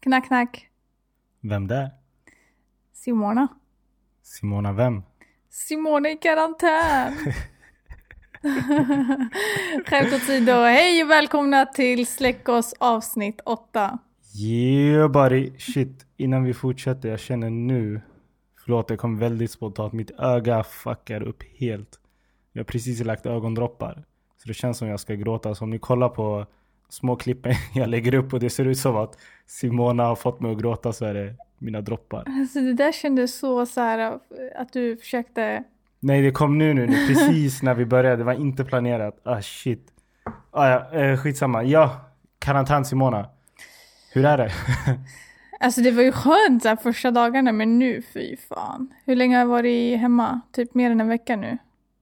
Knack, knack. Vem det? Simona. Simona vem? Simona i karantän. Skämt åsido. Hej och välkomna till Släck oss avsnitt 8. Yeah buddy. Shit, innan vi fortsätter, jag känner nu. Förlåt, det kom väldigt spontant. Mitt öga fuckar upp helt. Jag har precis lagt ögondroppar. Så det känns som jag ska gråta. Så om ni kollar på små klippen jag lägger upp och det ser ut som att Simona har fått mig att gråta så är det mina droppar. Alltså det där kändes så så här att du försökte... Nej, det kom nu nu, nu precis när vi började. Det var inte planerat. Ah shit. Ah, ja, eh, skitsamma. Ja, karantän Simona. Hur är det? Alltså det var ju skönt så här, första dagarna men nu fy fan. Hur länge har jag varit hemma? Typ mer än en vecka nu.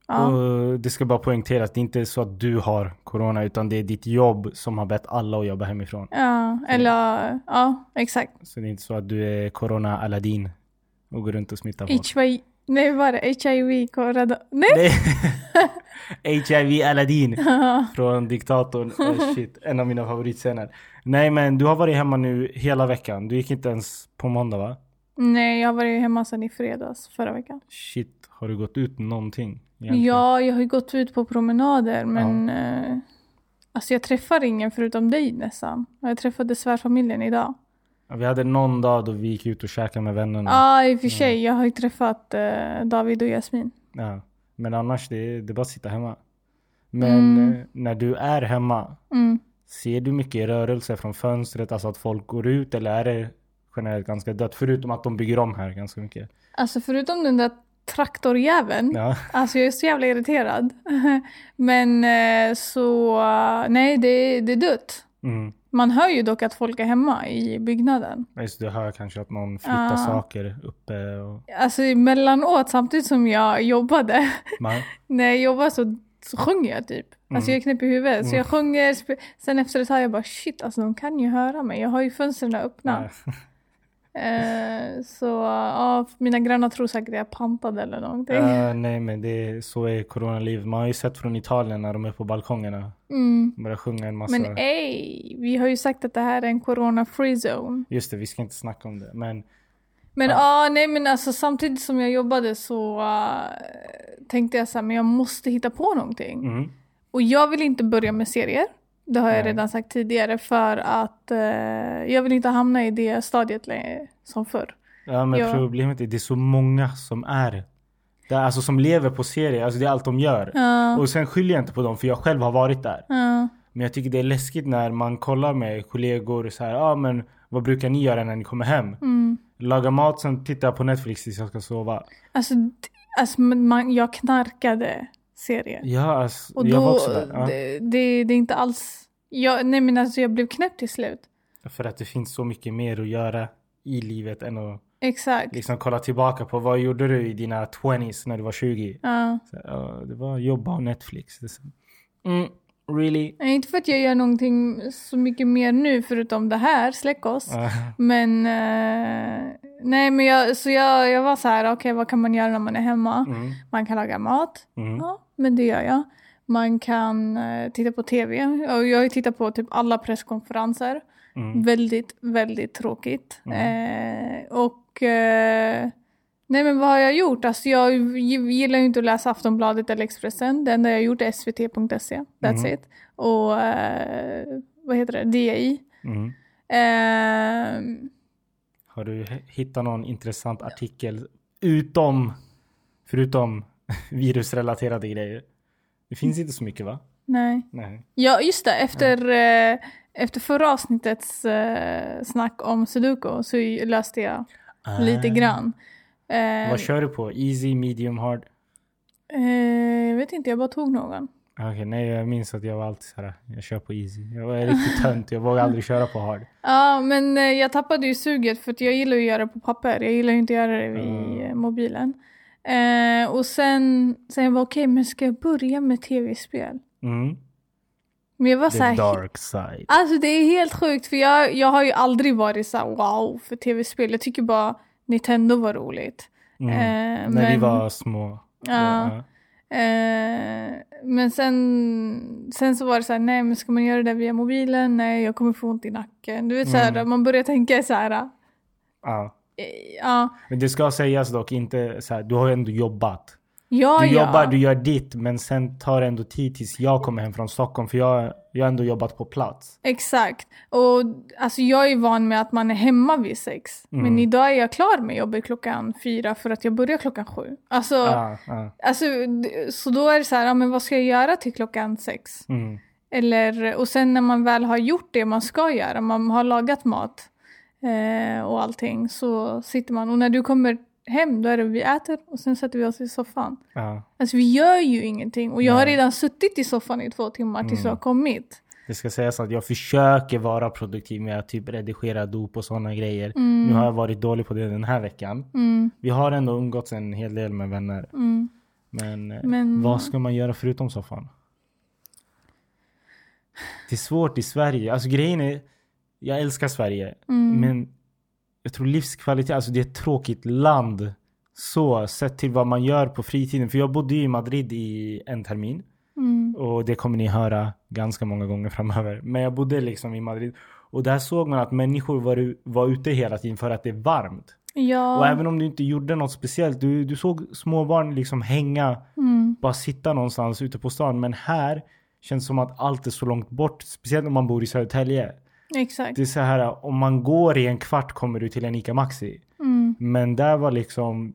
Ja. Och det ska bara poängteras, det är inte så att du har corona utan det är ditt jobb som har bett alla att jobba hemifrån. Ja, eller ja, exakt. Så det är inte så att du är corona Aladdin och går runt och smittar folk. HIV, nej vad var det? HIV, corona, nej? Nej. HIV Aladdin från diktatorn. Oh, shit, en av mina favoritscener. Nej men du har varit hemma nu hela veckan. Du gick inte ens på måndag va? Nej, jag har varit hemma sedan i fredags förra veckan. Shit, har du gått ut någonting? egentligen? Ja, jag har ju gått ut på promenader men eh, alltså jag träffar ingen förutom dig nästan. Jag träffade svärfamiljen idag. Ja, Vi hade någon dag då vi gick ut och käkade med vännerna. Ja, i och för sig. Jag har ju träffat eh, David och Jasmin. Ja. Men annars, det är, det är bara att sitta hemma. Men Mm. eh, när du är hemma, Mm. ser du mycket rörelse från fönstret? Alltså att folk går ut eller är det generellt ganska dött? Förutom att de bygger om här ganska mycket. Alltså förutom den där traktorjäveln. Ja. Alltså jag är så jävla irriterad. Men eh, så, nej det, det är dött. Mm. Man hör ju dock att folk är hemma i byggnaden. Just, du hör kanske att någon flyttar Ja. saker uppe och... Alltså emellanåt samtidigt som jag jobbade. Man, När jag jobbar så, så sjunger jag typ. Alltså Mm. jag är knäpp i huvudet. Så Mm. jag sjunger, sen efter ett tag jag bara shit alltså de kan ju höra mig. Jag har ju fönstren öppna. ja. Eh, så ja, mina grannar tror säkert att jag är pantad eller någonting. Ja, nej men det är, så är coronaliv. Man har ju sett från Italien när de är på balkongerna. Mm. Börjar sjunga en massa. Men ej, vi har ju sagt att det här är en corona-free zone. Just det, vi ska inte snacka om det. Men Men ja, Ja. nej men alltså samtidigt som jag jobbade så uh, tänkte jag så här, men jag måste hitta på någonting. mm, Och jag vill inte börja med serier. Det har jag Nej. redan sagt tidigare för att eh, jag vill inte hamna i det stadiet som förr. ja, men Ja. problemet är att det är så många som är det är alltså som lever på serier. Alltså det är allt de gör. Ja, Och sen skyller jag inte på dem för jag själv har varit där. ja, Men jag tycker det är läskigt när man kollar med kollegor så här, ja ah, men vad brukar ni göra när ni kommer hem? mm. Laga mat, sen tittar jag på Netflix tills jag ska sova. Alltså, alltså man, jag knarkade serier. Ja, alltså, Och jag var då, också där. Ja. det, det, det är inte alls... Jag, nej men alltså jag blev knäpp till slut. För att det finns så mycket mer att göra i livet än att Exakt. liksom kolla tillbaka på vad gjorde du i dina 20s när du var 20? Ja. Så, ja, det var jobba och Netflix. Mm, really? Inte för att jag gör någonting så mycket mer nu förutom det här, släck oss. Ja. Men eh, nej men jag, så jag, jag var så här, okej vad kan man göra när man är hemma? Mm, Man kan laga mat, mm, ja men det gör jag. Man kan eh, titta på tv. Jag har ju tittat på typ alla presskonferenser. mm, Väldigt, väldigt tråkigt. Mm. Eh, och eh, nej men vad har jag gjort? Alltså jag gi- gillar ju inte att läsa Aftonbladet eller Expressen. Det enda jag har gjort är svt.se. That's Mm. it. Och eh, vad heter det? DI. mm. Eh, Har du hittat någon intressant artikel utom, förutom virusrelaterade grejer? Det finns inte så mycket va? nej. Nej. Ja, just det. Efter, eh, efter förra avsnittets eh, snack om Sudoku så löste jag lite Ah. grann. Eh, Vad kör du på? Easy, medium, hard? eh, jag vet inte, jag bara tog någon. Okej, nej jag minns att jag var alltid såhär, jag kör på easy. Jag var riktigt tönt, jag vågade aldrig köra på hard. Ja, men eh, jag tappade ju suget för att jag gillar ju att göra det på papper. Jag gillar ju inte att göra det vid Mm. eh, mobilen. Eh, och sen, sen jag var okej, men ska jag börja med tv-spel? Mm. Men jag var The så här, dark side. Alltså det är helt sjukt för jag, jag har ju aldrig varit så här, wow för tv-spel. Jag tycker bara Nintendo var roligt. Mm. Eh, När vi men- var små. Ja. Eh, men sen, sen så var det så här, nej men ska man göra det via mobilen? Nej, jag kommer få ont i nacken. Du vet så här, Mm. man börjar tänka så här, eh, Ja. Ja, Men det ska sägas dock inte så här, du har ju ändå jobbat. ja, Du ja. jobbar, du gör ditt, men sen tar det ändå tid tills jag kommer hem från Stockholm. För jag, jag har ändå jobbat på plats. Exakt. Och alltså jag är van med att man är hemma vid sex. Mm. Men idag är jag klar med jobbet klockan fyra för att jag börjar klockan sju. Alltså, Ja, ja. alltså så då är det så här, ja, men vad ska jag göra till klockan sex? Mm. Eller, och sen när man väl har gjort det man ska göra, man har lagat mat eh, och allting, så sitter man. Och när du kommer hem, då är det vi äter och sen sätter vi oss i soffan. Ja. Alltså vi gör ju ingenting. Och jag har Nej. redan suttit i soffan i två timmar tills du har kommit. Det ska sägas att jag försöker vara produktiv med att typ redigera dop och sådana grejer. Mm. Nu har jag varit dålig på det den här veckan. Vi har ändå umgåtts en hel del med vänner. Mm. Men, eh, Men- vad ska man göra förutom soffan? Det är svårt i Sverige. Alltså grejen är, jag älskar Sverige. Mm. Men jag tror livskvalitet, alltså det är ett tråkigt land. Så sett till vad man gör på fritiden. För jag bodde ju i Madrid i en termin. Mm. Och det kommer ni höra ganska många gånger framöver. Men jag bodde liksom i Madrid. Och där såg man att människor var, var ute hela tiden för att det är varmt. Ja. Och även om du inte gjorde något speciellt. Du, du såg småbarn liksom hänga, Mm. bara sitta någonstans ute på stan. Men här känns det som att allt är så långt bort. Speciellt om man bor i Södertälje. Exakt. Det är så här, om man går i en kvart kommer du till en ICA Maxi. Mm. Men där var liksom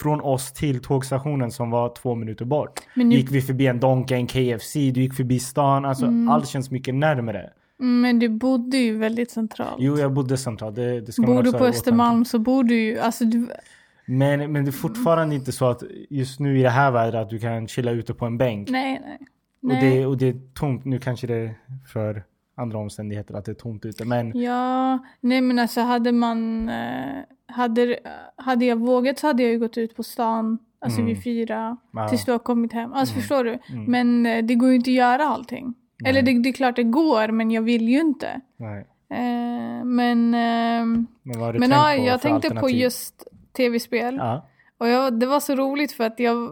från oss till tågstationen som var två minuter bort. Men nu- Gick vi förbi en Donken, en KFC, du gick förbi stan. Alltså Mm. allt känns mycket närmare. Men du bodde ju väldigt centralt. Jo, jag bodde centralt. Det, det ska man bor du också på. Östermalm så bor du ju, alltså du, Men, men det är fortfarande inte så att just nu i det här vädret att du kan chilla ute på en bänk. nej nej. Och, nej. det, och det är tomt. Nu kanske det är för andra omständigheter att det är tomt ute. Men Ja, nej men alltså hade man, eh, hade, hade jag vågat så hade jag ju gått ut på stan, alltså Mm. vid fyra, Ja. tills du har kommit hem. Alltså Mm. förstår du? Mm. Men eh, det går ju inte att göra allting. Eller det, det är klart det går, men jag vill ju inte. nej. Eh, men ehm, Men vad men ja, jag tänkte på just tv-spel. Ja, Och jag, det var så roligt för att jag,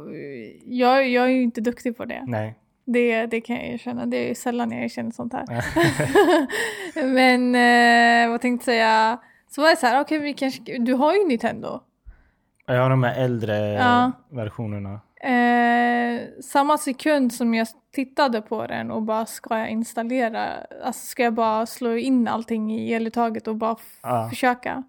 jag, jag är ju inte duktig på det. nej. Det, det kan jag erkänna. Det är sällan jag erkänner sånt här. Men eh, vad tänkte jag säga? Så var det så här, okej vi kanske, du har ju Nintendo. Jag har de här äldre Ja. versionerna. Eh, samma sekund som jag tittade på den och bara ska jag installera, alltså ska jag bara slå in allting i eluttaget och bara Ja. försöka.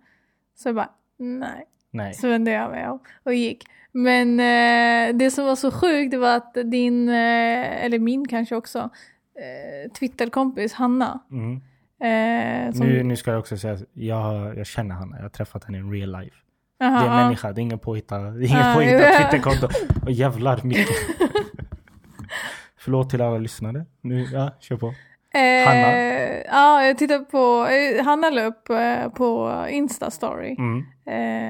Så jag bara, nej. Nej. Så vände jag mig om och gick. Men eh, det som var så sjukt det var att din, eh, eller min kanske också, eh, Twitterkompis Hanna. Mm. Eh, som, Nu, nu ska jag också säga att jag, jag känner henne. Jag har träffat henne in real life. Aha, det är en människa, det är ingen påhittad, det är ingen Ah, påhittad. Twitterkonto. Och jävlar mycket. Förlåt till alla lyssnare. Nu, ja, kör på. Eh, Hanna? Ja, jag tittade på, eh, Hanna la upp eh, på Insta-story Mm.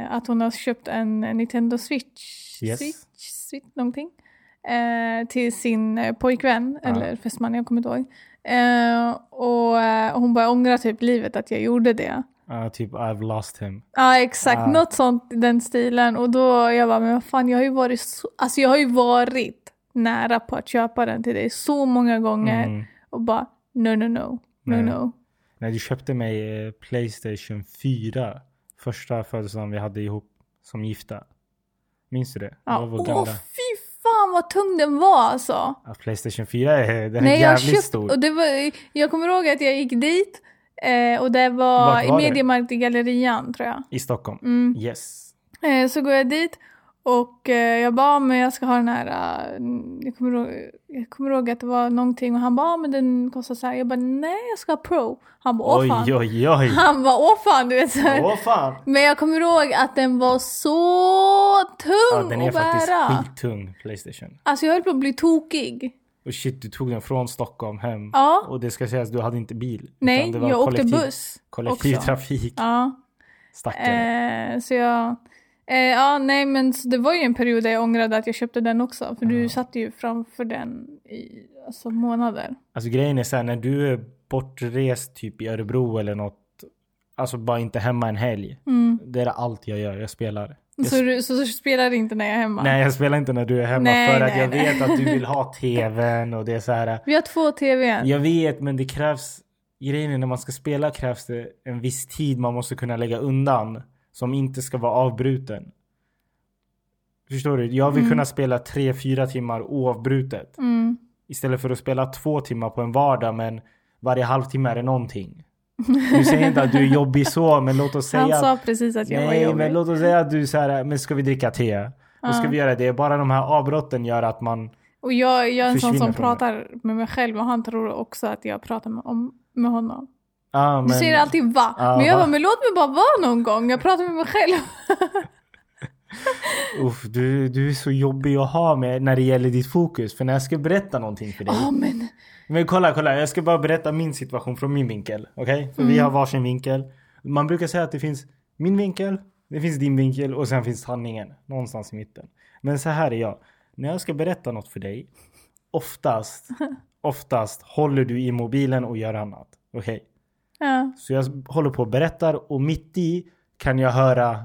eh, att hon har köpt en Nintendo Switch, Yes. Switch, Switch någonting, eh, till sin eh, pojkvän, Ja. eller fästman, jag kommer inte ihåg. Eh, och eh, hon bara ångrar typ livet att jag gjorde det. Ja, typ I've lost him. Ja exakt, Ah. något sånt i den stilen. Och då jag bara, men vad fan jag har ju varit så, alltså jag har ju varit nära på att köpa den till dig så många gånger. Mm. Och bara, no no no, no Nej. no. När du köpte mig eh, Playstation 4. Första födelsedagen vi hade ihop som gifta. Minns du det? Ja. Åh fy fan vad tung den var alltså. Ja, Playstation 4 är, den är Nej, jag jävligt köpt, stor. och det var, jag kommer ihåg att jag gick dit eh, och det var, i var det? Mediamarkt i Gallerian tror jag. I Stockholm. Mm. Yes. Eh, så går jag dit och eh, jag bara, men jag ska ha den här, eh, jag, kommer ihåg, jag kommer ihåg att det var någonting och han bara, "Ja, men den kostar så här. Jag bara, nej jag ska ha pro. Han bara, åh Oj, fan. oj, oj. Han bara, åh fan, du vet så här. Åh fan. Men jag kommer ihåg att den var så tung Ja, den är att faktiskt bära. skittung, Playstation. Alltså jag höll på att bli tokig. Och shit, du tog den från Stockholm hem. Ja. Och det ska sägas, du hade inte bil. Nej, jag åkte buss. Kollektivtrafik. Ja. Stackare. Eh, så jag... Eh, ja, nej men det var ju en period där jag ångrade att jag köpte den också. För du satt ju framför den i alltså, månader. Alltså grejen är så här, när du är bortrest typ i Örebro eller något Alltså bara inte hemma en helg. Mm. Det är allt jag gör, jag spelar. Jag Så, du, så, så spelar du inte när jag är hemma? Nej jag spelar inte när du är hemma Nej, för att nej, jag nej. vet att du vill ha tvn och det är så här. Vi har två tvn. Jag vet men det krävs, grejen är när man ska spela krävs det en viss tid man måste kunna lägga undan. Som inte ska vara avbruten. Förstår du? Jag vill Mm. kunna spela 3-4 timmar oavbrutet. Mm. Istället för att spela två timmar på en vardag men varje halvtimme är det någonting. Du säger inte att du är jobbig så men låt oss säga Han sa precis att jag var Nej, jobbig. men låt oss säga att du så här, men ska vi dricka te? Då ska vi göra det. Bara de här avbrotten gör att man... Och jag, jag är en sån som pratar med mig själv och han tror också att jag pratar med, om, med honom. Ah, Du men, säger alltid va? Ja, men jag bara, men låt mig bara vara någon gång. Jag pratar med mig själv. Uff, du, du är så jobbig att ha med när det gäller ditt fokus. För när jag ska berätta någonting för dig. Ja men. Men kolla, kolla. Jag ska bara berätta min situation från min vinkel. Okej? För vi har varsin vinkel. Man brukar säga att det finns min vinkel, det finns din vinkel och sen finns sanningen. Någonstans i mitten. Men så här är jag. När jag ska berätta något för dig. Oftast, oftast håller du i mobilen och gör annat. Okej? Ja. Så jag håller på och berättar och mitt i kan jag höra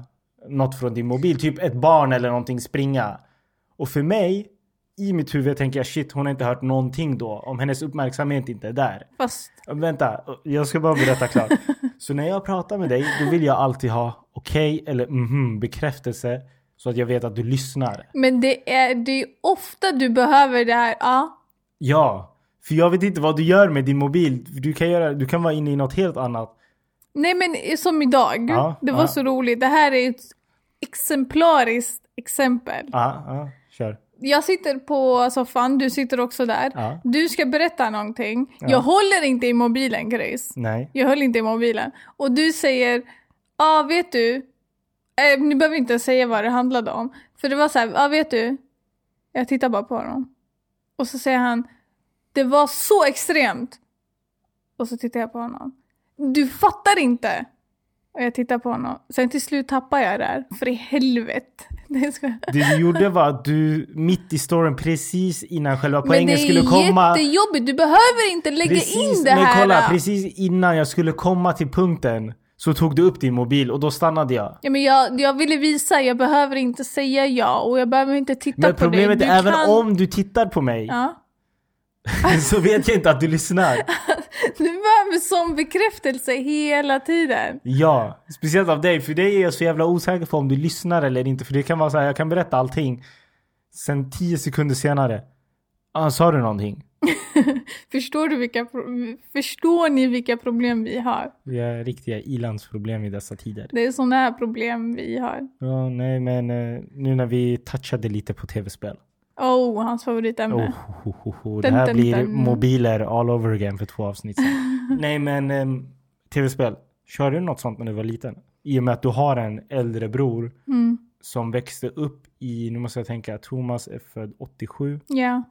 något från din mobil. Typ ett barn eller någonting springa. Och för mig, i mitt huvud tänker jag shit hon har inte hört någonting då. Om hennes uppmärksamhet inte är där. Fast. Vänta, jag ska bara berätta klart. Så när jag pratar med dig, då vill jag alltid ha okej eller mhm bekräftelse. Så att jag vet att du lyssnar. Men det är, det är ofta du behöver det här. Ja. Ja, för jag vet inte vad du gör med din mobil. Du kan, göra, du kan vara inne i något helt annat. Nej men som idag. Ja, det var ja. så roligt. Det här är ett exemplariskt exempel. Ja, ja, kör. Jag sitter på soffan, du sitter också där. Ja. Du ska berätta någonting. Jag håller inte i mobilen Grace. Nej. Jag höll inte i mobilen. Och du säger, ja ah, vet du, eh, ni behöver inte säga vad det handlade om. För det var så här, ja ah, vet du, jag tittar bara på honom. Och så säger han, det var så extremt. Och så tittar jag på honom. Du fattar inte. Och jag tittar på honom. Sen till slut tappar jag där. För i helvete. Det ska... Det du gjorde var att du mitt i storyn precis innan själva Men det poängen är skulle komma. jättejobbigt. Du behöver inte lägga Precis, in det men här. kolla, precis innan jag skulle komma till punkten så tog du upp din mobil och då stannade jag. Ja, men jag, jag ville visa, jag behöver inte säga ja och jag behöver inte titta Men på problemet dig. är Du även kan- om du tittar på mig Ja. så vet jag inte att du lyssnar. Du behöver sån bekräftelse hela tiden. Ja, speciellt av dig. För dig är jag så jävla osäker på om du lyssnar eller inte. För det kan vara så här, jag kan berätta allting. Sen tio sekunder senare. Ah, sa du någonting? Förstår, du vilka, förstår ni vilka problem vi har? Vi har riktiga ilandsproblem i dessa tider. Det är såna här problem vi har. Ja, nej men eh, nu när vi touchade lite på tv-spel. Oh, hans favoritämne. Oh, ho, ho, ho. Det här dun, blir dun. mobiler all over again för två avsnitt sen. Nej men ehm, tv-spel. Körde du något sånt när du var liten? I och med att du har en äldre bror Mm. som växte upp i, nu måste jag tänka, Thomas är född 87. Ja.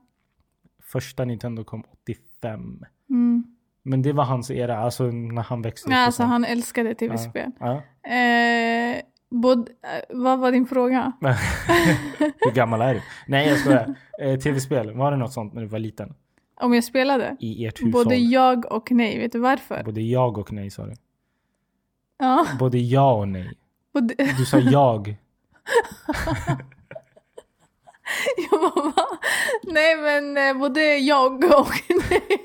Första Nintendo kom 85. Mm. Men det var hans era, alltså när han växte upp. Ja, Alltså han älskade tv-spel. Ja. Eh, bod, eh, vad var din fråga? Hur gammal är du? Nej jag skojar. Eh, tv-spel, var det något sånt när du var liten? Om jag spelade? I ert hushåll? Både ja och nej. Vet du varför? Både jag och nej sa du. Ja. Både ja och nej. Både, Du sa jag. jag bara, va? Nej men eh, både jag och nej.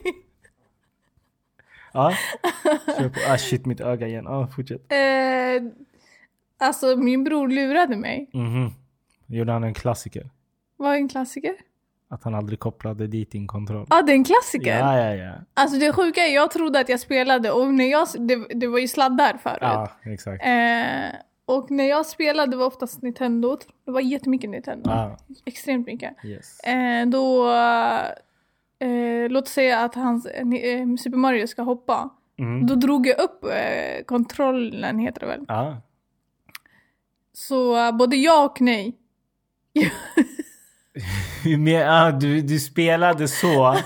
Ja. Ah shit mitt öga igen. Ah, fortsätt. Eh, alltså min bror lurade mig. Mhm. Gjorde han en klassiker? Vad är en klassiker? Att han aldrig kopplade dit din kontroll. Ja, ah, det är en klassiker. Ja, ja, ja. Alltså det sjuka är, jag trodde att jag spelade och när jag, det, det var ju sladdar förut. Ja, exakt. Eh, och när jag spelade var oftast Nintendo. Det var jättemycket Nintendo. Ah, Extremt mycket. yes. Eh, då, eh, låt säga att hans, eh, Super Mario ska hoppa. Mm. Då drog jag upp eh, kontrollen, heter det väl. Ja. Så eh, både ja och nej. Ah, du, du spelade så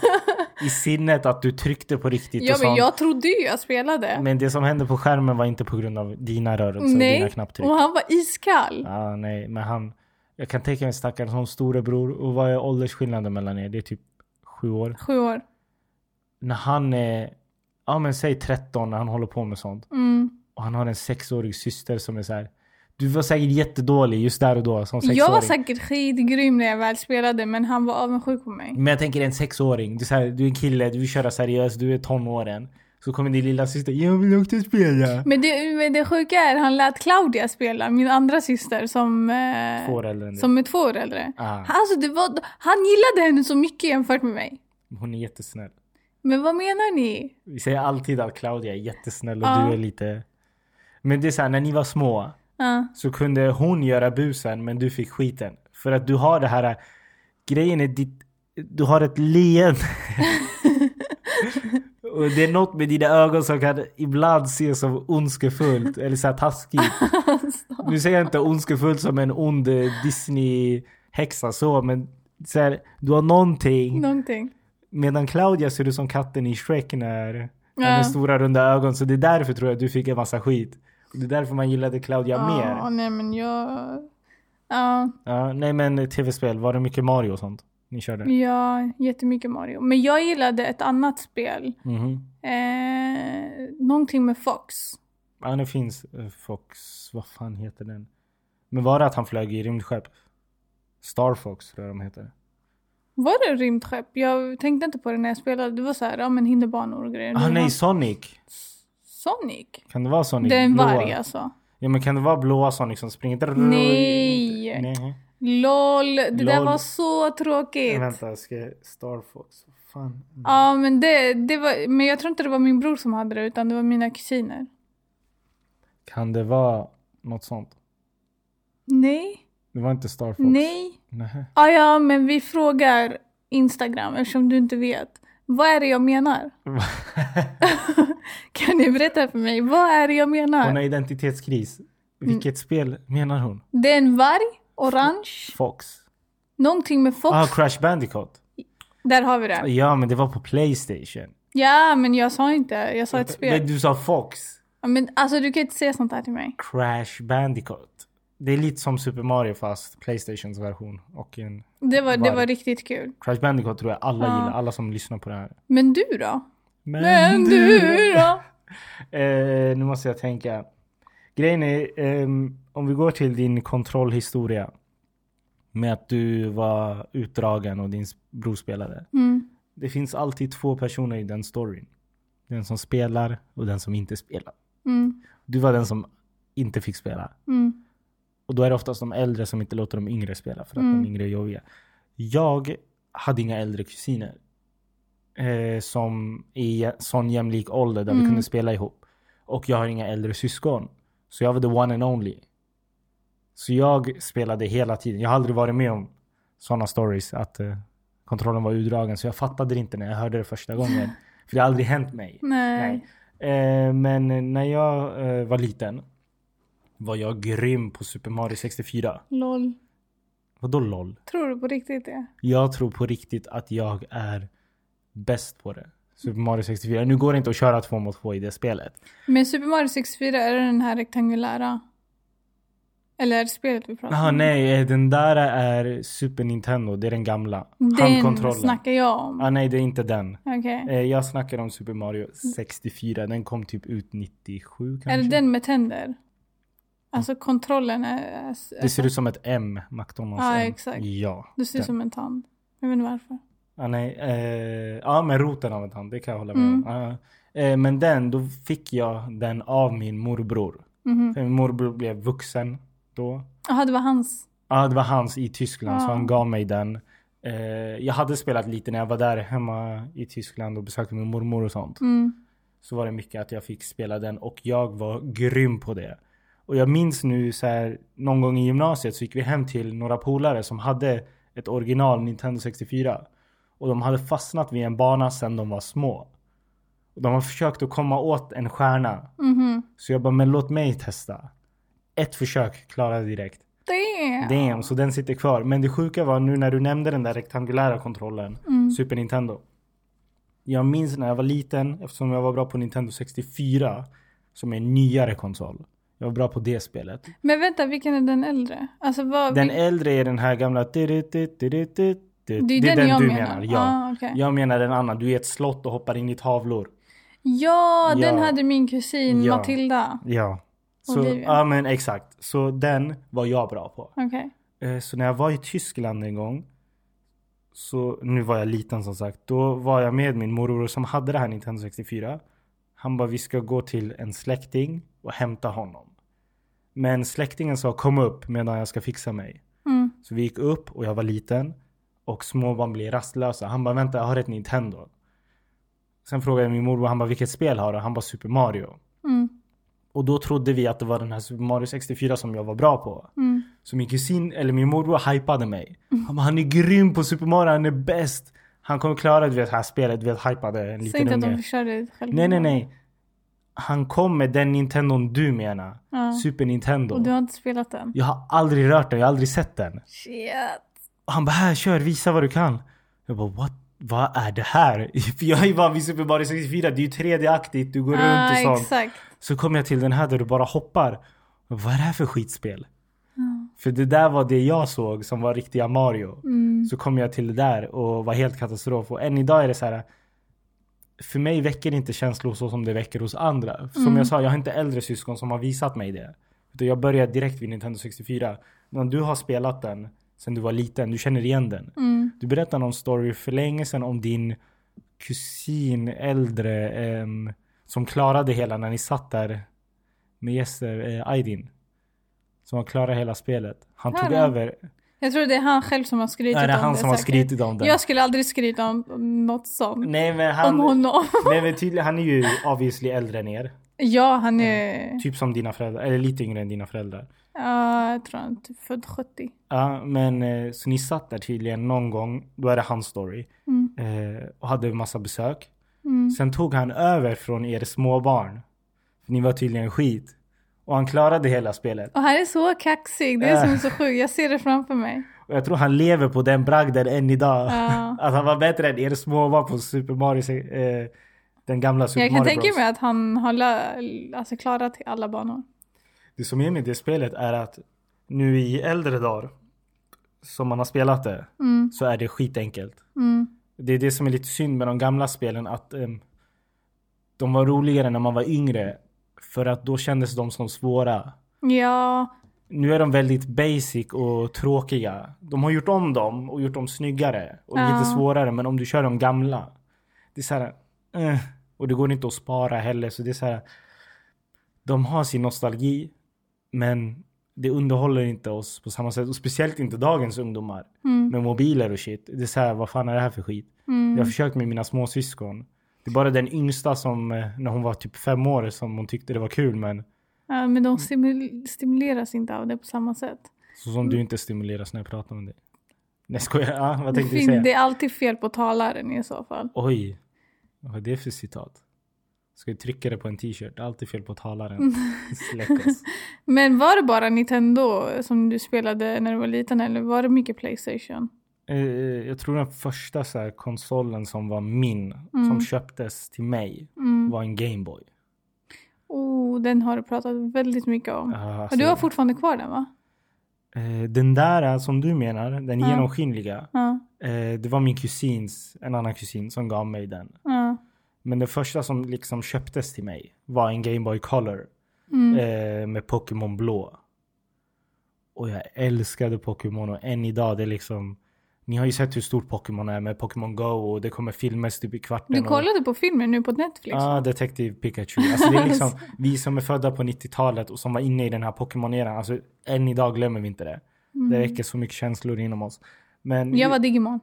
i sinnet att du tryckte på riktigt Ja och men sånt. jag trodde ju jag spelade. Men det som hände på skärmen var inte på grund av dina rörelser, dina nej, knapptryck. och han var iskall. Ja, nej, men han... Jag kan tänka mig stackaren som storebror. Och vad är åldersskillnaden mellan er? Det är typ sju år. Sju år. När han är, ja men säg 13 när han håller på med sånt. Mm. Och han har en sexårig syster som är så här. Du var säkert jättedålig just där och då som sexåring. Jag var säkert skitgrym när jag väl spelade men han var avundsjuk på mig. Men jag tänker en sexåring. Du är, här, du är en kille, du vill köra seriöst, du är tonåren. Så kommer din lilla syster. Jag vill också spela. Men det, men det sjuka är han lät Claudia spela, min andra syster som, eh, Två år äldre som är två år äldre. Ah. Alltså det var, han gillade henne så mycket jämfört med mig. Hon är jättesnäll. Men vad menar ni? Vi säger alltid att Claudia är jättesnäll och Ja. du är lite... Men det är så här, när ni var små Ja. så kunde hon göra busen men du fick skiten. För att du har det här... Grejen är ditt... Du har ett leende. och det är något med dina ögon som kan ibland ses som ondskefullt eller så här taskigt. Nu säger jag inte ondskefullt som en ond eh, Disney-häxa så men så här, du har någonting. Någonting. Medan Claudia ser ut som katten i Shrek när Ja. med stora runda ögon. Så det är därför tror jag att du fick en massa skit. Det är därför man gillade Claudia Ja, mer. nej men jag... Ja, Ja, nej men tv-spel, var det mycket Mario och sånt? Ni körde? ja, jättemycket Mario. Men jag gillade ett annat spel. Mhm. Eh, någonting med Fox. Ja, det finns eh, Fox, vad fan heter den? Men var det att han flög i rymdskepp? Star Fox tror jag de heter. Var det rymdskepp? Jag tänkte inte på det när jag spelade. Det var så här, ja men hinderbanor och grejer. Ah nej, Sonic! Sonic? Kan det vara Sonic? Det är en varg alltså. Ja men kan det vara blåa Sonic som springer? Nej. Nej. LOL, det där Lol. var så tråkigt. Vänta, jag ska... Star Fox, fan? Ja men det, det var, men jag tror inte det var min bror som hade det utan det var mina kusiner. Kan det vara något sånt? Nej, Det var inte Star Fox? nej. Nej. Ah, ja men vi frågar Instagram eftersom du inte vet. Vad är det jag menar? kan ni berätta för mig? Vad är det jag Hon menar? har identitetskris. Vilket spel menar hon? Det är en varg, orange, Fox? någonting med Fox. Ah, Crash Bandicoot. Där har vi det. Ja, men det var på Playstation. Ja men jag sa inte, jag sa ett spel. Men du sa Fox. Ja, Men alltså du kan inte säga sånt här till mig. Crash Bandicoot. Det är lite som Super Mario fast Playstations version. Och en Det var, det var riktigt kul. Crash Bandicoot tror jag alla Ja. gillar. Alla som lyssnar på det här. Men du då? Men, Men du då? Eh, nu måste jag tänka. Grejen är, ehm, om vi går till din kontrollhistoria. Med att du var utdragen och din bror spelade. Mm. Det finns alltid två personer i den storyn. Den som spelar och den som inte spelar. Mm. Du var den som inte fick spela. Mm. Och då är det oftast de äldre som inte låter de yngre spela för att Mm. de yngre är jobbiga. Jag hade inga äldre kusiner. Eh, som i sån jämlik ålder där vi Mm. kunde spela ihop. Och jag har inga äldre syskon. Så jag var the one and only. Så jag spelade hela tiden. Jag har aldrig varit med om sådana stories att eh, kontrollen var utdragen. Så jag fattade det inte när jag hörde det första gången. För det har aldrig hänt mig. Nej. Eh, men när jag eh, var liten var jag grym på Super Mario 64. LOL. Vadå LOL? Tror du på riktigt det? Jag tror på riktigt att jag är bäst på det. Super Mario 64. Nu går det inte att köra två mot två i det spelet. Men Super Mario 64, är det den här rektangulära? Eller är det spelet vi pratar Jaha om? nej, den där är Super Nintendo. Det är den gamla. Den snackar jag om. Ah, nej, det är inte den. Okej. Eh, jag snackar om Super Mario 64. Den kom typ ut 97 kanske. Är det den med tänder? Alltså kontrollen är... Alltså, Det ser ut som ett M, McDonalds Ja, M. exakt. Ja. Det ser ut som en tand. Jag vet inte varför. Ja, nej, eh, ja men roten av en tand, det kan jag hålla med Mm. om. Eh, men den, då fick jag den av min morbror. Mhm. För min morbror blev vuxen då. Jaha, det var hans. Ja, det var hans i Tyskland så Ja. han gav mig den. Eh, jag hade spelat lite när jag var där hemma i Tyskland och besökte min mormor och sånt. Mm. Så var det mycket att jag fick spela den och jag var grym på det. Och jag minns nu så här, någon gång i gymnasiet så gick vi hem till några polare som hade ett original Nintendo 64. Och de hade fastnat vid en bana sedan de var små. Och de har försökt att komma åt en stjärna. Mhm. Så jag bara, men låt mig testa. Ett försök klarade direkt. Damn. Damn, så den sitter kvar. Men det sjuka var nu när du nämnde den där rektangulära kontrollen, Mm. Super Nintendo. Jag minns när jag var liten, eftersom jag var bra på Nintendo 64, som är en nyare konsol. Jag var bra på det spelet. Men vänta, vilken är den äldre? Alltså vad... Den vil- äldre är den här gamla... Det är den, jag du menar. menar. Ja. Ah, okej. Jag menar den annan. Du är ett slott och hoppar in i tavlor. Ja, den Ja. hade min kusin Ja. Matilda. Ja. Så, ja men exakt. Så den var jag bra på. Okej. Eh, Så när jag var i Tyskland en gång. Så nu var jag liten som sagt. Då var jag med min morbror som hade det här Nintendo 64. Han bara vi ska gå till en släkting och hämta honom. Men släktingen sa kom upp medan jag ska fixa mig. Mm. Så vi gick upp och jag var liten. Och småbarn blir rastlösa. Han bara vänta jag har ett Nintendo. Sen frågade jag min morbror, han bara vilket spel har du? Han bara Super Mario. Mm. Och då trodde vi att det var den här Super Mario 64 som jag var bra på. Mm. Så min kusin, eller min morbror hypade mig. Han bara han är grym på Super Mario, han är bäst. Han kommer klara du vet, det här spelet, du vet hypade en Säg liten inte att de förstörde själva. Nej nej nej. Han kom med den Nintendon du menar. Ja. Super Nintendo. Och du har inte spelat den? Jag har aldrig rört den, jag har aldrig sett den. Shit. Och han bara här kör, visa vad du kan. Jag bara what? Vad är det här? För jag är ju van vid Super Mario 64, det är ju 3D-aktigt, du går runt Ah, och sånt. exakt. Så kom jag till den här där du bara hoppar. Vad är det här för skitspel? För det där var det jag såg som var riktiga Mario. Mm. Så kom jag till det där och var helt katastrof. Och än idag är det så här. För mig väcker det inte känslor så som det väcker hos andra. Som Mm. jag sa, jag har inte äldre syskon som har visat mig det. Utan jag började direkt vid Nintendo 64. Men du har spelat den sen du var liten, du känner igen den. Mm. Du berättade någon story för länge sedan om din kusin, äldre, ehm, som klarade hela när ni satt där med gäster, eh, Aydin. Som har klarat hela spelet. Han tog Ja, ja. över. Jag tror det är han själv som har skrytit Är det om han det som har skrytit om det? Jag skulle aldrig skryta om något sånt. Nej men han, Om honom. nej, men tydligen, han är ju obviously äldre än er. ja, han är... Typ som dina föräldrar, eller lite yngre än dina föräldrar. Ja, jag tror han är typ född 70. Ja, men eh, så ni satt där tydligen någon gång, då är det hans story. Mm. Eh, och hade massa besök. Mm. Sen tog han över från er småbarn. För ni var tydligen skit. Och han klarade hela spelet. Och han är så kaxig. Det är som så sjukt. Jag ser det framför mig. Och jag tror han lever på den bragden än idag. Ja. Att han var bättre än er småbarn på Super Mario. Eh, den gamla Super Jag kan Mario tänka Bros. mig att han har alltså klarat alla banor. Det som är med det spelet är att nu i äldre dagar som man har spelat det Mm. så är det skitenkelt. Mm. Det är det som är lite synd med de gamla spelen att em, de var roligare när man var yngre. För att då kändes de som svåra. Ja, Nu är de väldigt basic och tråkiga. De har gjort om dem och gjort dem snyggare och Ja. lite svårare. Men om du kör de gamla. Det är så här, eh, Och det går inte att spara heller. Så det är så här. De har sin nostalgi. Men det underhåller inte oss på samma sätt. Och speciellt inte dagens ungdomar. Mm. Med mobiler och shit. Det är så här, vad fan är det här för skit? Mm. Jag har försökt med mina småsyskon. Det är bara den yngsta som, eh, när hon var typ fem år, som hon tyckte det var kul. Men ja men de stimul- stimuleras inte av det på samma sätt. så som du inte stimuleras när jag pratar om det. Nej skojar, ja, vad tänkte du säga? det är alltid fel på talaren i så fall. Oj, vad är det för citat? Ska vi trycka det på en t-shirt? Alltid fel på talaren. Men var det bara Nintendo som du spelade när du var liten eller var det mycket Playstation? Eh, jag tror den första så här, konsolen som var min, Mm. som köptes till mig, var en Gameboy. Oh, den har du pratat väldigt mycket om. Uh, Och du har fortfarande kvar den va? eh, den där eh, som du menar, den Ja. genomskinliga. Ja. Eh, det var min kusins, en annan kusin som gav mig den. Men den första som liksom köptes till mig var en Game Boy Color. Mm. Eh, med Pokémon blå. Och jag älskade Pokémon och än idag det är liksom Ni har ju sett hur stort Pokémon är med Pokémon Go och det kommer filmer typ i kvarten. Du och- kollade på filmen nu på Netflix? Ja, ah, Detective Pikachu. Alltså det är liksom vi som är födda på 90-talet och som var inne i den här Pokémon-eran. Alltså än idag glömmer vi inte det. Det väcker så mycket känslor inom oss. Men Mm. Jag var Digimon.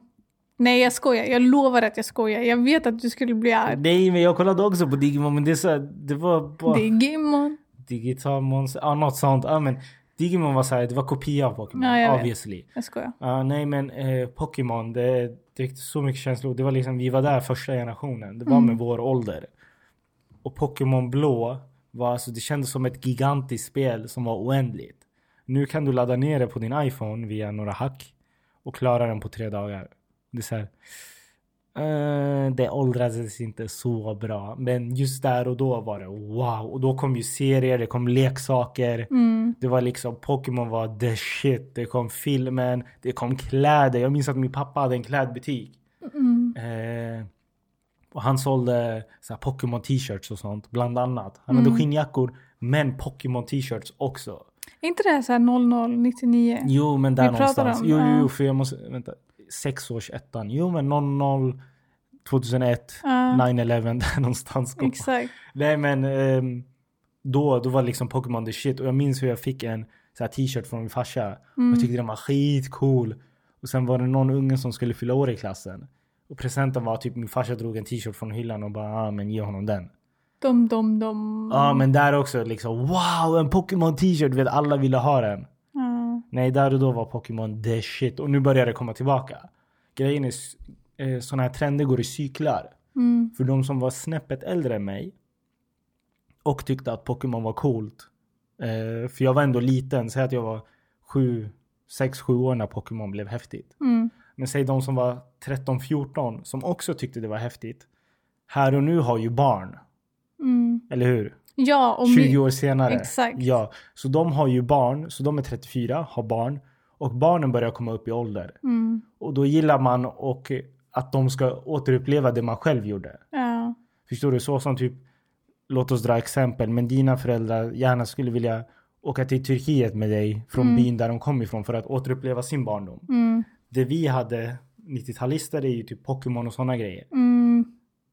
Nej jag skojar, jag lovar att jag skojar. Jag vet att du skulle bli arg. Nej men jag kollade också på Digimon men det, är så det var bara Digimon. Digital Monster, ja något sånt. Ja men Digimon var så här, det var kopia av Pokémon Ja, jag vet. obviously. Jag skojar. Ja nej men eh, Pokémon det, det väckte så mycket känslor. Det var liksom, vi var där första generationen. Det var med vår ålder. Och Pokémon blå var alltså, det kändes som ett gigantiskt spel som var oändligt. Nu kan du ladda ner det på din iPhone via några hack och klara den på tre dagar. Det är så här, eh, det åldrades inte så bra. Men just där och då var det wow. Och då kom ju serier, det kom leksaker. Mm. Det var liksom Pokémon var the shit. Det kom filmen, det kom kläder. Jag minns att min pappa hade en klädbutik. Mm. Eh, Och han sålde så Pokémon t-shirts och sånt bland annat. Han hade skinnjackor men Pokémon t-shirts också. Är inte det så här 0099? Jo men där Vi någonstans. om, jo, ja. jo för jag måste, vänta. Sexårsettan. Jo men 00 2001 Ja. 9-11 där någonstans. Exakt. Nej men ehm, då, då var liksom Pokémon the shit och jag minns hur jag fick en så t-shirt från min farsa. Och jag tyckte den var skitcool. Och sen var det någon unge som skulle fylla år i klassen. Och presenten var typ min farsa drog en t-shirt från hyllan och bara ah, men ge honom den. Dom, dom, dom. Ja men där också liksom wow en Pokémon t-shirt vet alla ville ha den. Nej där och då var Pokémon the shit och nu börjar det komma tillbaka. Grejen är eh, sådana här trender går i cyklar. Mm. För de som var snäppet äldre än mig och tyckte att Pokémon var coolt. Eh, för jag var ändå liten, säg att jag var 7, 6, 7 år när Pokémon blev häftigt. Mm. Men säg de som var 13, 14 som också tyckte det var häftigt. Här och nu har ju barn, Mm. eller hur? Ja, och 20 mi- år senare. Exakt. Ja, så de har ju barn, så de är 34, har barn. Och barnen börjar komma upp i ålder. Mm. Och då gillar man och att de ska återuppleva det man själv gjorde. Ja. Förstår du? Så som typ, låt oss dra exempel, men dina föräldrar gärna skulle vilja åka till Turkiet med dig från byn där de kom ifrån för att återuppleva sin barndom. Mm. Det vi hade 90-talister är ju typ Pokémon och sådana grejer. Mm.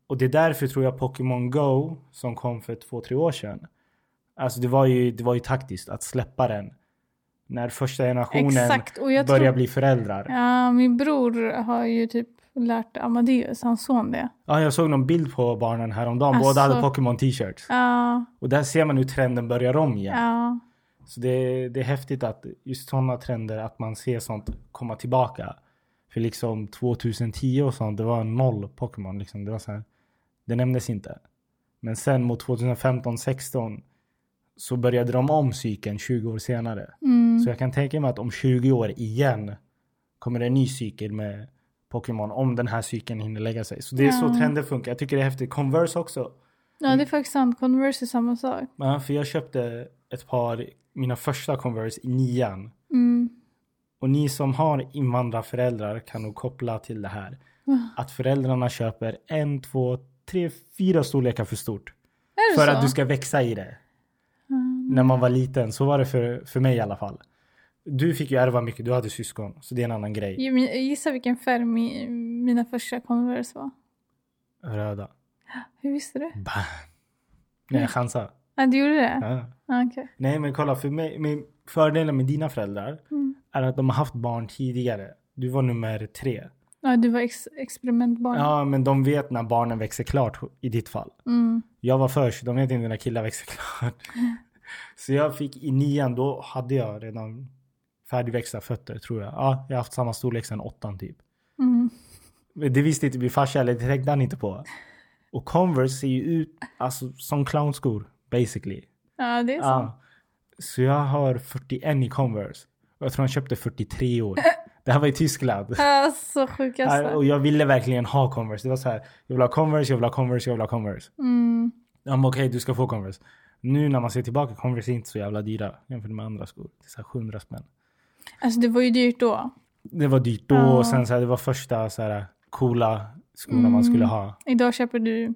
Och det är därför tror jag Pokémon Go som kom för två, tre år sedan. Alltså det var ju, det var ju taktiskt att släppa den. När första generationen Exakt. Börjar tror... bli föräldrar. Ja. Ja, min bror har ju typ lärt Amadeus, hans son det. jag såg någon bild på barnen häromdagen. Alltså- Båda hade Pokémon t-shirts. Ja, Och där ser man hur trenden börjar om igen. ja. Så det, det är häftigt att just sådana trender, att man ser sånt komma tillbaka. För liksom 2010 och sånt, det var noll Pokémon. Liksom. Det var så här, det nämndes inte. Men sen mot 2015-16 så började de om cykeln 20 år senare. Mm. Så jag kan tänka mig att om 20 år igen kommer det en ny cykel med Pokémon om den här cykeln hinner lägga sig. Så det är så Ja. trender funkar. Jag tycker det är häftigt. Converse också. Ja, det är faktiskt sant. Converse är samma sak. Ja, för jag köpte ett par, mina första Converse i nian. Mm. Och ni som har invandrarföräldrar kan nog koppla till det här. Att föräldrarna köper en, två, tre, fyra storlekar för stort. Är det För så? att du ska växa i det. Mm. När man var liten. Så var det för, för mig i alla fall. Du fick ju ärva mycket, du hade syskon. Så det är en annan grej. Gissa vilken färg mi- mina första Converse var. Röda. Hur visste du? Bam. Nej, jag chansar. Ja, du gjorde det? Ja. Okej. Nej men kolla, för mig, med fördelen med dina föräldrar Mm. är att de har haft barn tidigare. Du var nummer tre. Ja, du var ex- experimentbarn. Ja, men de vet när barnen växer klart i ditt fall. Mm. Jag var först, de vet inte när killar växer klart. Så jag fick i nian, då hade jag redan färdigväxta fötter tror jag. Ja, jag har haft samma storlek sedan åttan typ. Mm. Det visste inte min farsa, eller det tänkte han inte på. Och Converse ser ju ut alltså, som clownskor, basically. Ja, det är sant. Ja. Så jag har 41 i Converse. Och jag tror han köpte 43 år. Det här var i Tyskland. Alltså sjukaste. Och jag ville verkligen ha Converse. Det var så här, jag vill ha Converse, jag vill ha Converse, jag vill ha Converse. Mm. Ja men okej, du ska få Converse. Nu när man ser tillbaka, Converse är inte så jävla dyra jämfört med andra skor. Det är så här 700 spänn. Alltså det var ju dyrt då. Det var dyrt då och sen så här, det var första så här coola skorna man Mm. skulle ha. Idag köper du...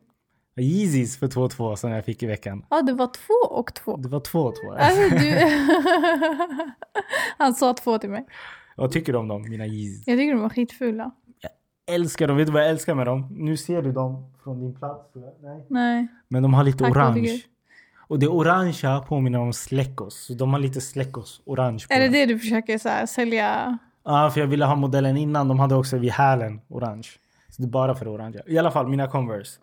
Yeezys för 2,2 som jag fick i veckan. Ja, det var två och två. Det var 2,2. Alltså du... Han sa två till mig. Vad tycker du om dem, mina Yeezys? Jag tycker de var skitfula. Älskar dem, vet du vad jag älskar med dem? Nu ser du dem från din plats. jag. Nej. Nej. Men de har lite Tack, orange. Och det orangea påminner om släckos. Så de har lite släckos orange på. Är det det du försöker så här, sälja? Ja, för jag ville ha modellen innan. De hade också vid hälen orange. Så det är bara för orange. I alla fall, mina Converse.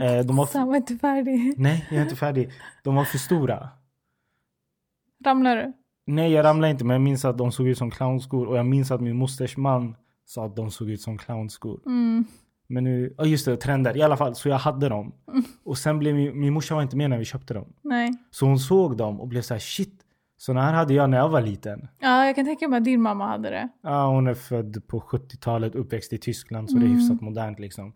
Eh, de var... Han var inte färdig. Nej, jag är inte färdig. De var för stora. Ramlar du? Nej, jag ramlade inte, men jag minns att de såg ut som clownskor. Och jag minns att min mosters man sa att de såg ut som clownskor. Mm. Men nu, ja just det, trender. I alla fall, så jag hade dem. Mm. Och sen blev min, min morsa var inte med när vi köpte dem. Nej. Så hon såg dem och blev så här shit. Såna här hade jag när jag var liten. Ja, jag kan tänka mig att din mamma hade det. Ja, hon är född på 70-talet, uppväxt i Tyskland, så det är Mm. hyfsat modernt liksom.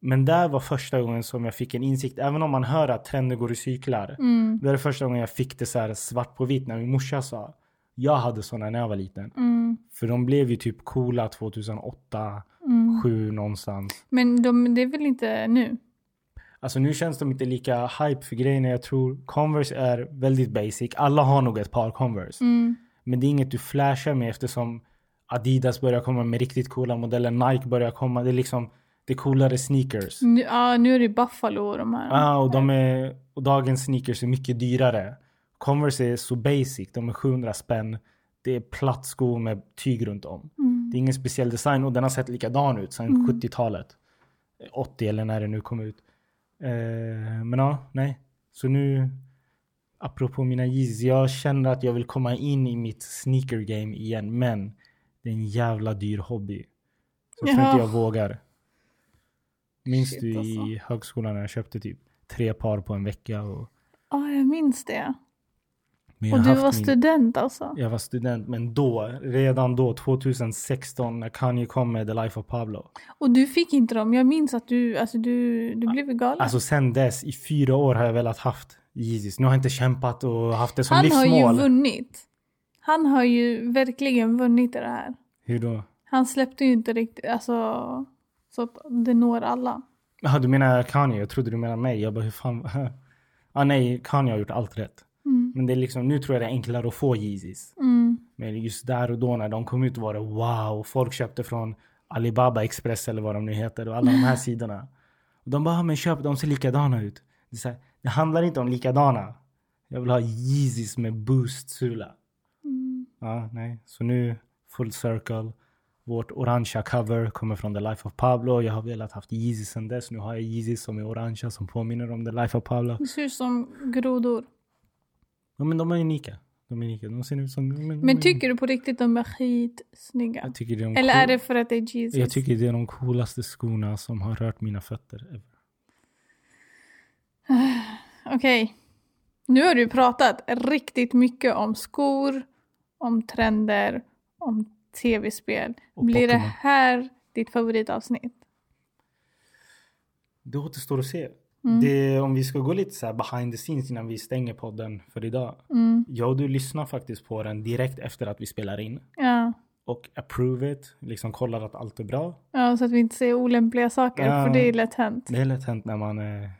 Men där var första gången som jag fick en insikt, även om man hör att trender går i cyklar. Mm. Det det första gången jag fick det så här svart på vitt när min morsa sa Jag hade sådana när jag var liten. Mm. För de blev ju typ coola 2008, Mm. 7 någonstans. Men de, det är väl inte nu? Alltså nu känns de inte lika hype för grejerna jag tror. Converse är väldigt basic. Alla har nog ett par Converse. Mm. Men det är inget du flashar med eftersom Adidas börjar komma med riktigt coola modeller. Nike börjar komma. Det är liksom det är coolare sneakers. Nu, ja, nu är det Buffalo och de här. Ah, och, de är, och dagens sneakers är mycket dyrare. Converse är så basic. De är 700 spänn. Det är platt sko med tyg runt om. Mm. Det är ingen speciell design och den har sett likadan ut sedan 70-talet. 80 eller när det nu kom ut. Eh, men ja, nej. Så nu, apropå mina Yeezys. Jag känner att jag vill komma in i mitt sneaker game igen. Men det är en jävla dyr hobby. Så jag tror Ja. inte jag vågar. Minns Shit, du alltså. i högskolan när jag köpte typ tre par på en vecka? Och, Ja, jag minns det. men Och har du var min- student alltså? Jag var student, men då, redan då, 2016, när Kanye kom med The Life of Pablo. Och du fick inte dem. Jag minns att du, alltså du, du blev galen. Alltså sen dess, i fyra år har jag velat haft Yeezys. Nu har jag inte kämpat och haft det som Han har livsmål. ju vunnit. Han har ju verkligen vunnit i det här. Hur då? Han släppte ju inte riktigt, alltså så att det når alla. Jaha, du menar Kanye? Jag trodde du menade mig. Jag bara, hur fan? ah, nej, Kanye har gjort allt rätt. Mm. Men det är liksom, nu tror jag det är enklare att få Yeezys. Mm. Men just där och då när de kom ut var det wow. Folk köpte från Alibaba Express eller vad de nu heter och alla de här sidorna. Och de bara, "Ah, men köp, de ser likadana ut. Det, här, det handlar inte om likadana. Jag vill ha Yeezys med boost-sula. Mm. Ja, nej. Så nu, full circle. Vårt orangea cover kommer från The Life of Pablo. Jag har velat haft Yeezys sen dess. Nu har jag Yeezys som är orangea som påminner om The Life of Pablo. Det ser ut som grodor. Ja, men de är unika. De är unika. De ser ut som... Men tycker du på riktigt de är skitsnygga? Jag tycker det är de Eller är det för att det är Jesus? Jag tycker det är de coolaste skorna som har rört mina fötter. Okej. Nu har du pratat riktigt mycket om skor, om trender, om tv-spel. Blir det här ditt favoritavsnitt? Det återstår att se. Mm. Det, om vi ska gå lite så behind the scenes innan vi stänger podden för idag. Mm. Jag och du lyssnar faktiskt på den direkt efter att vi spelar in. Ja. Och approve it. Liksom kollar att allt är bra. ja, så att vi inte säger olämpliga saker, Ja. för det är lätt hänt. Det är lätt hänt när man eh,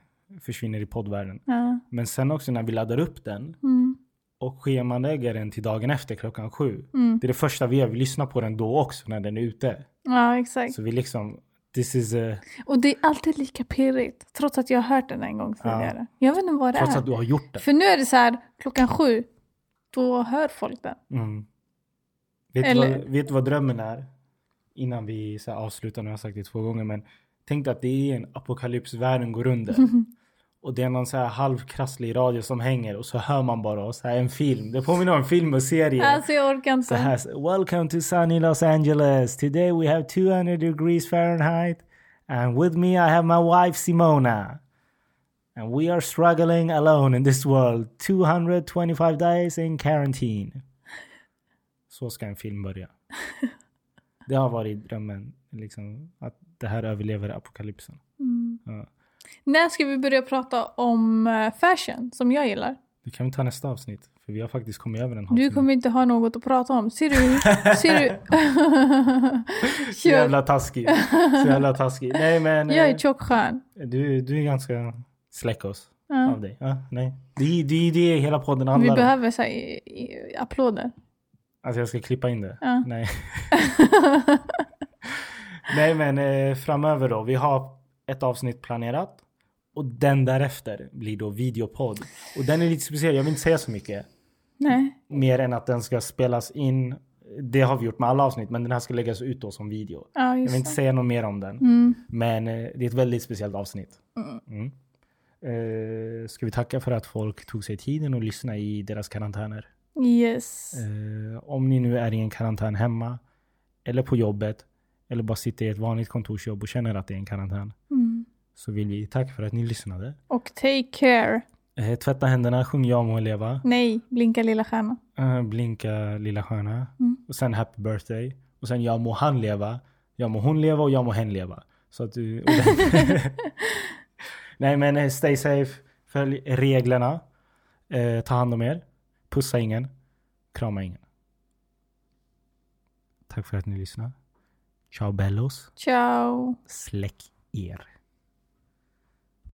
försvinner i poddvärlden. Ja. Men sen också när vi laddar upp den Mm. Och schemalägger den till dagen efter klockan sju. Mm. Det är det första vi gör. Vi lyssnar på den då också när den är ute. ja, exakt. Så vi liksom, this is a, Och det är alltid lika pirrigt, trots att jag har hört den en gång tidigare. Jag vet inte vad det trots är. att du har gjort det. För nu är det så här, klockan sju, då hör folk den. Mm. Vet, du Eller- vad, vet du vad drömmen är? Innan vi så avslutar, nu har jag sagt det två gånger, men tänk dig att det är en apokalyps, världen går under. Och det är någon så här halvkrasslig radio som hänger och så hör man bara oss, här en film. Det påminner om en film och serie. Alltså jag orkar inte. Så här, welcome to sunny Los Angeles. Today we have 200 degrees Fahrenheit. And with me I have my wife Simona. And we are struggling alone in this world. 225 days in quarantine. Så ska en film börja. Det har varit drömmen, liksom, att det här överlever apokalypsen. Mm. Ja. När ska vi börja prata om eh, fashion, som jag gillar? Det kan vi ta nästa avsnitt. För vi har faktiskt kommit över en Du halvtimme. kommer inte ha något att prata om. Ser du? Ser du? Så jävla taskig. Så jävla taskig. Nej men. jag är eh, tjockskön. Du, du är ganska släck oss Ja. av dig. Ja, nej. Det är det, det hela podden Vi handlar om. behöver så här, applåder. Alltså jag ska klippa in det? Ja. Nej. nej men eh, framöver då. Vi har ett avsnitt planerat. Och den därefter blir då videopodd. Och den är lite speciell. Jag vill inte säga så mycket. Nej. Mer än att den ska spelas in. Det har vi gjort med alla avsnitt. Men den här ska läggas ut då som video. Ja, Jag vill inte det. säga något mer om den. Mm. Men eh, det är ett väldigt speciellt avsnitt. Mm. Eh, ska vi tacka för att folk tog sig tiden och lyssna i deras karantäner. Yes. Eh, om ni nu är i en karantän hemma eller på jobbet eller bara sitter i ett vanligt kontorsjobb och känner att det är en karantän Mm. Så vill vi tacka för att ni lyssnade. Och take care. Eh, tvätta händerna, sjung jag må leva, Nej, blinka lilla stjärna. eh, blinka lilla stjärna Mm. och sen happy birthday och sen jag må han leva, jag må hon leva och jag må hen leva. Så att du... Nej men eh, stay safe, följ reglerna, eh, ta hand om er, pussa ingen, krama ingen. Tack för att ni lyssnade. Ciao bellos. Ciao. Släck er.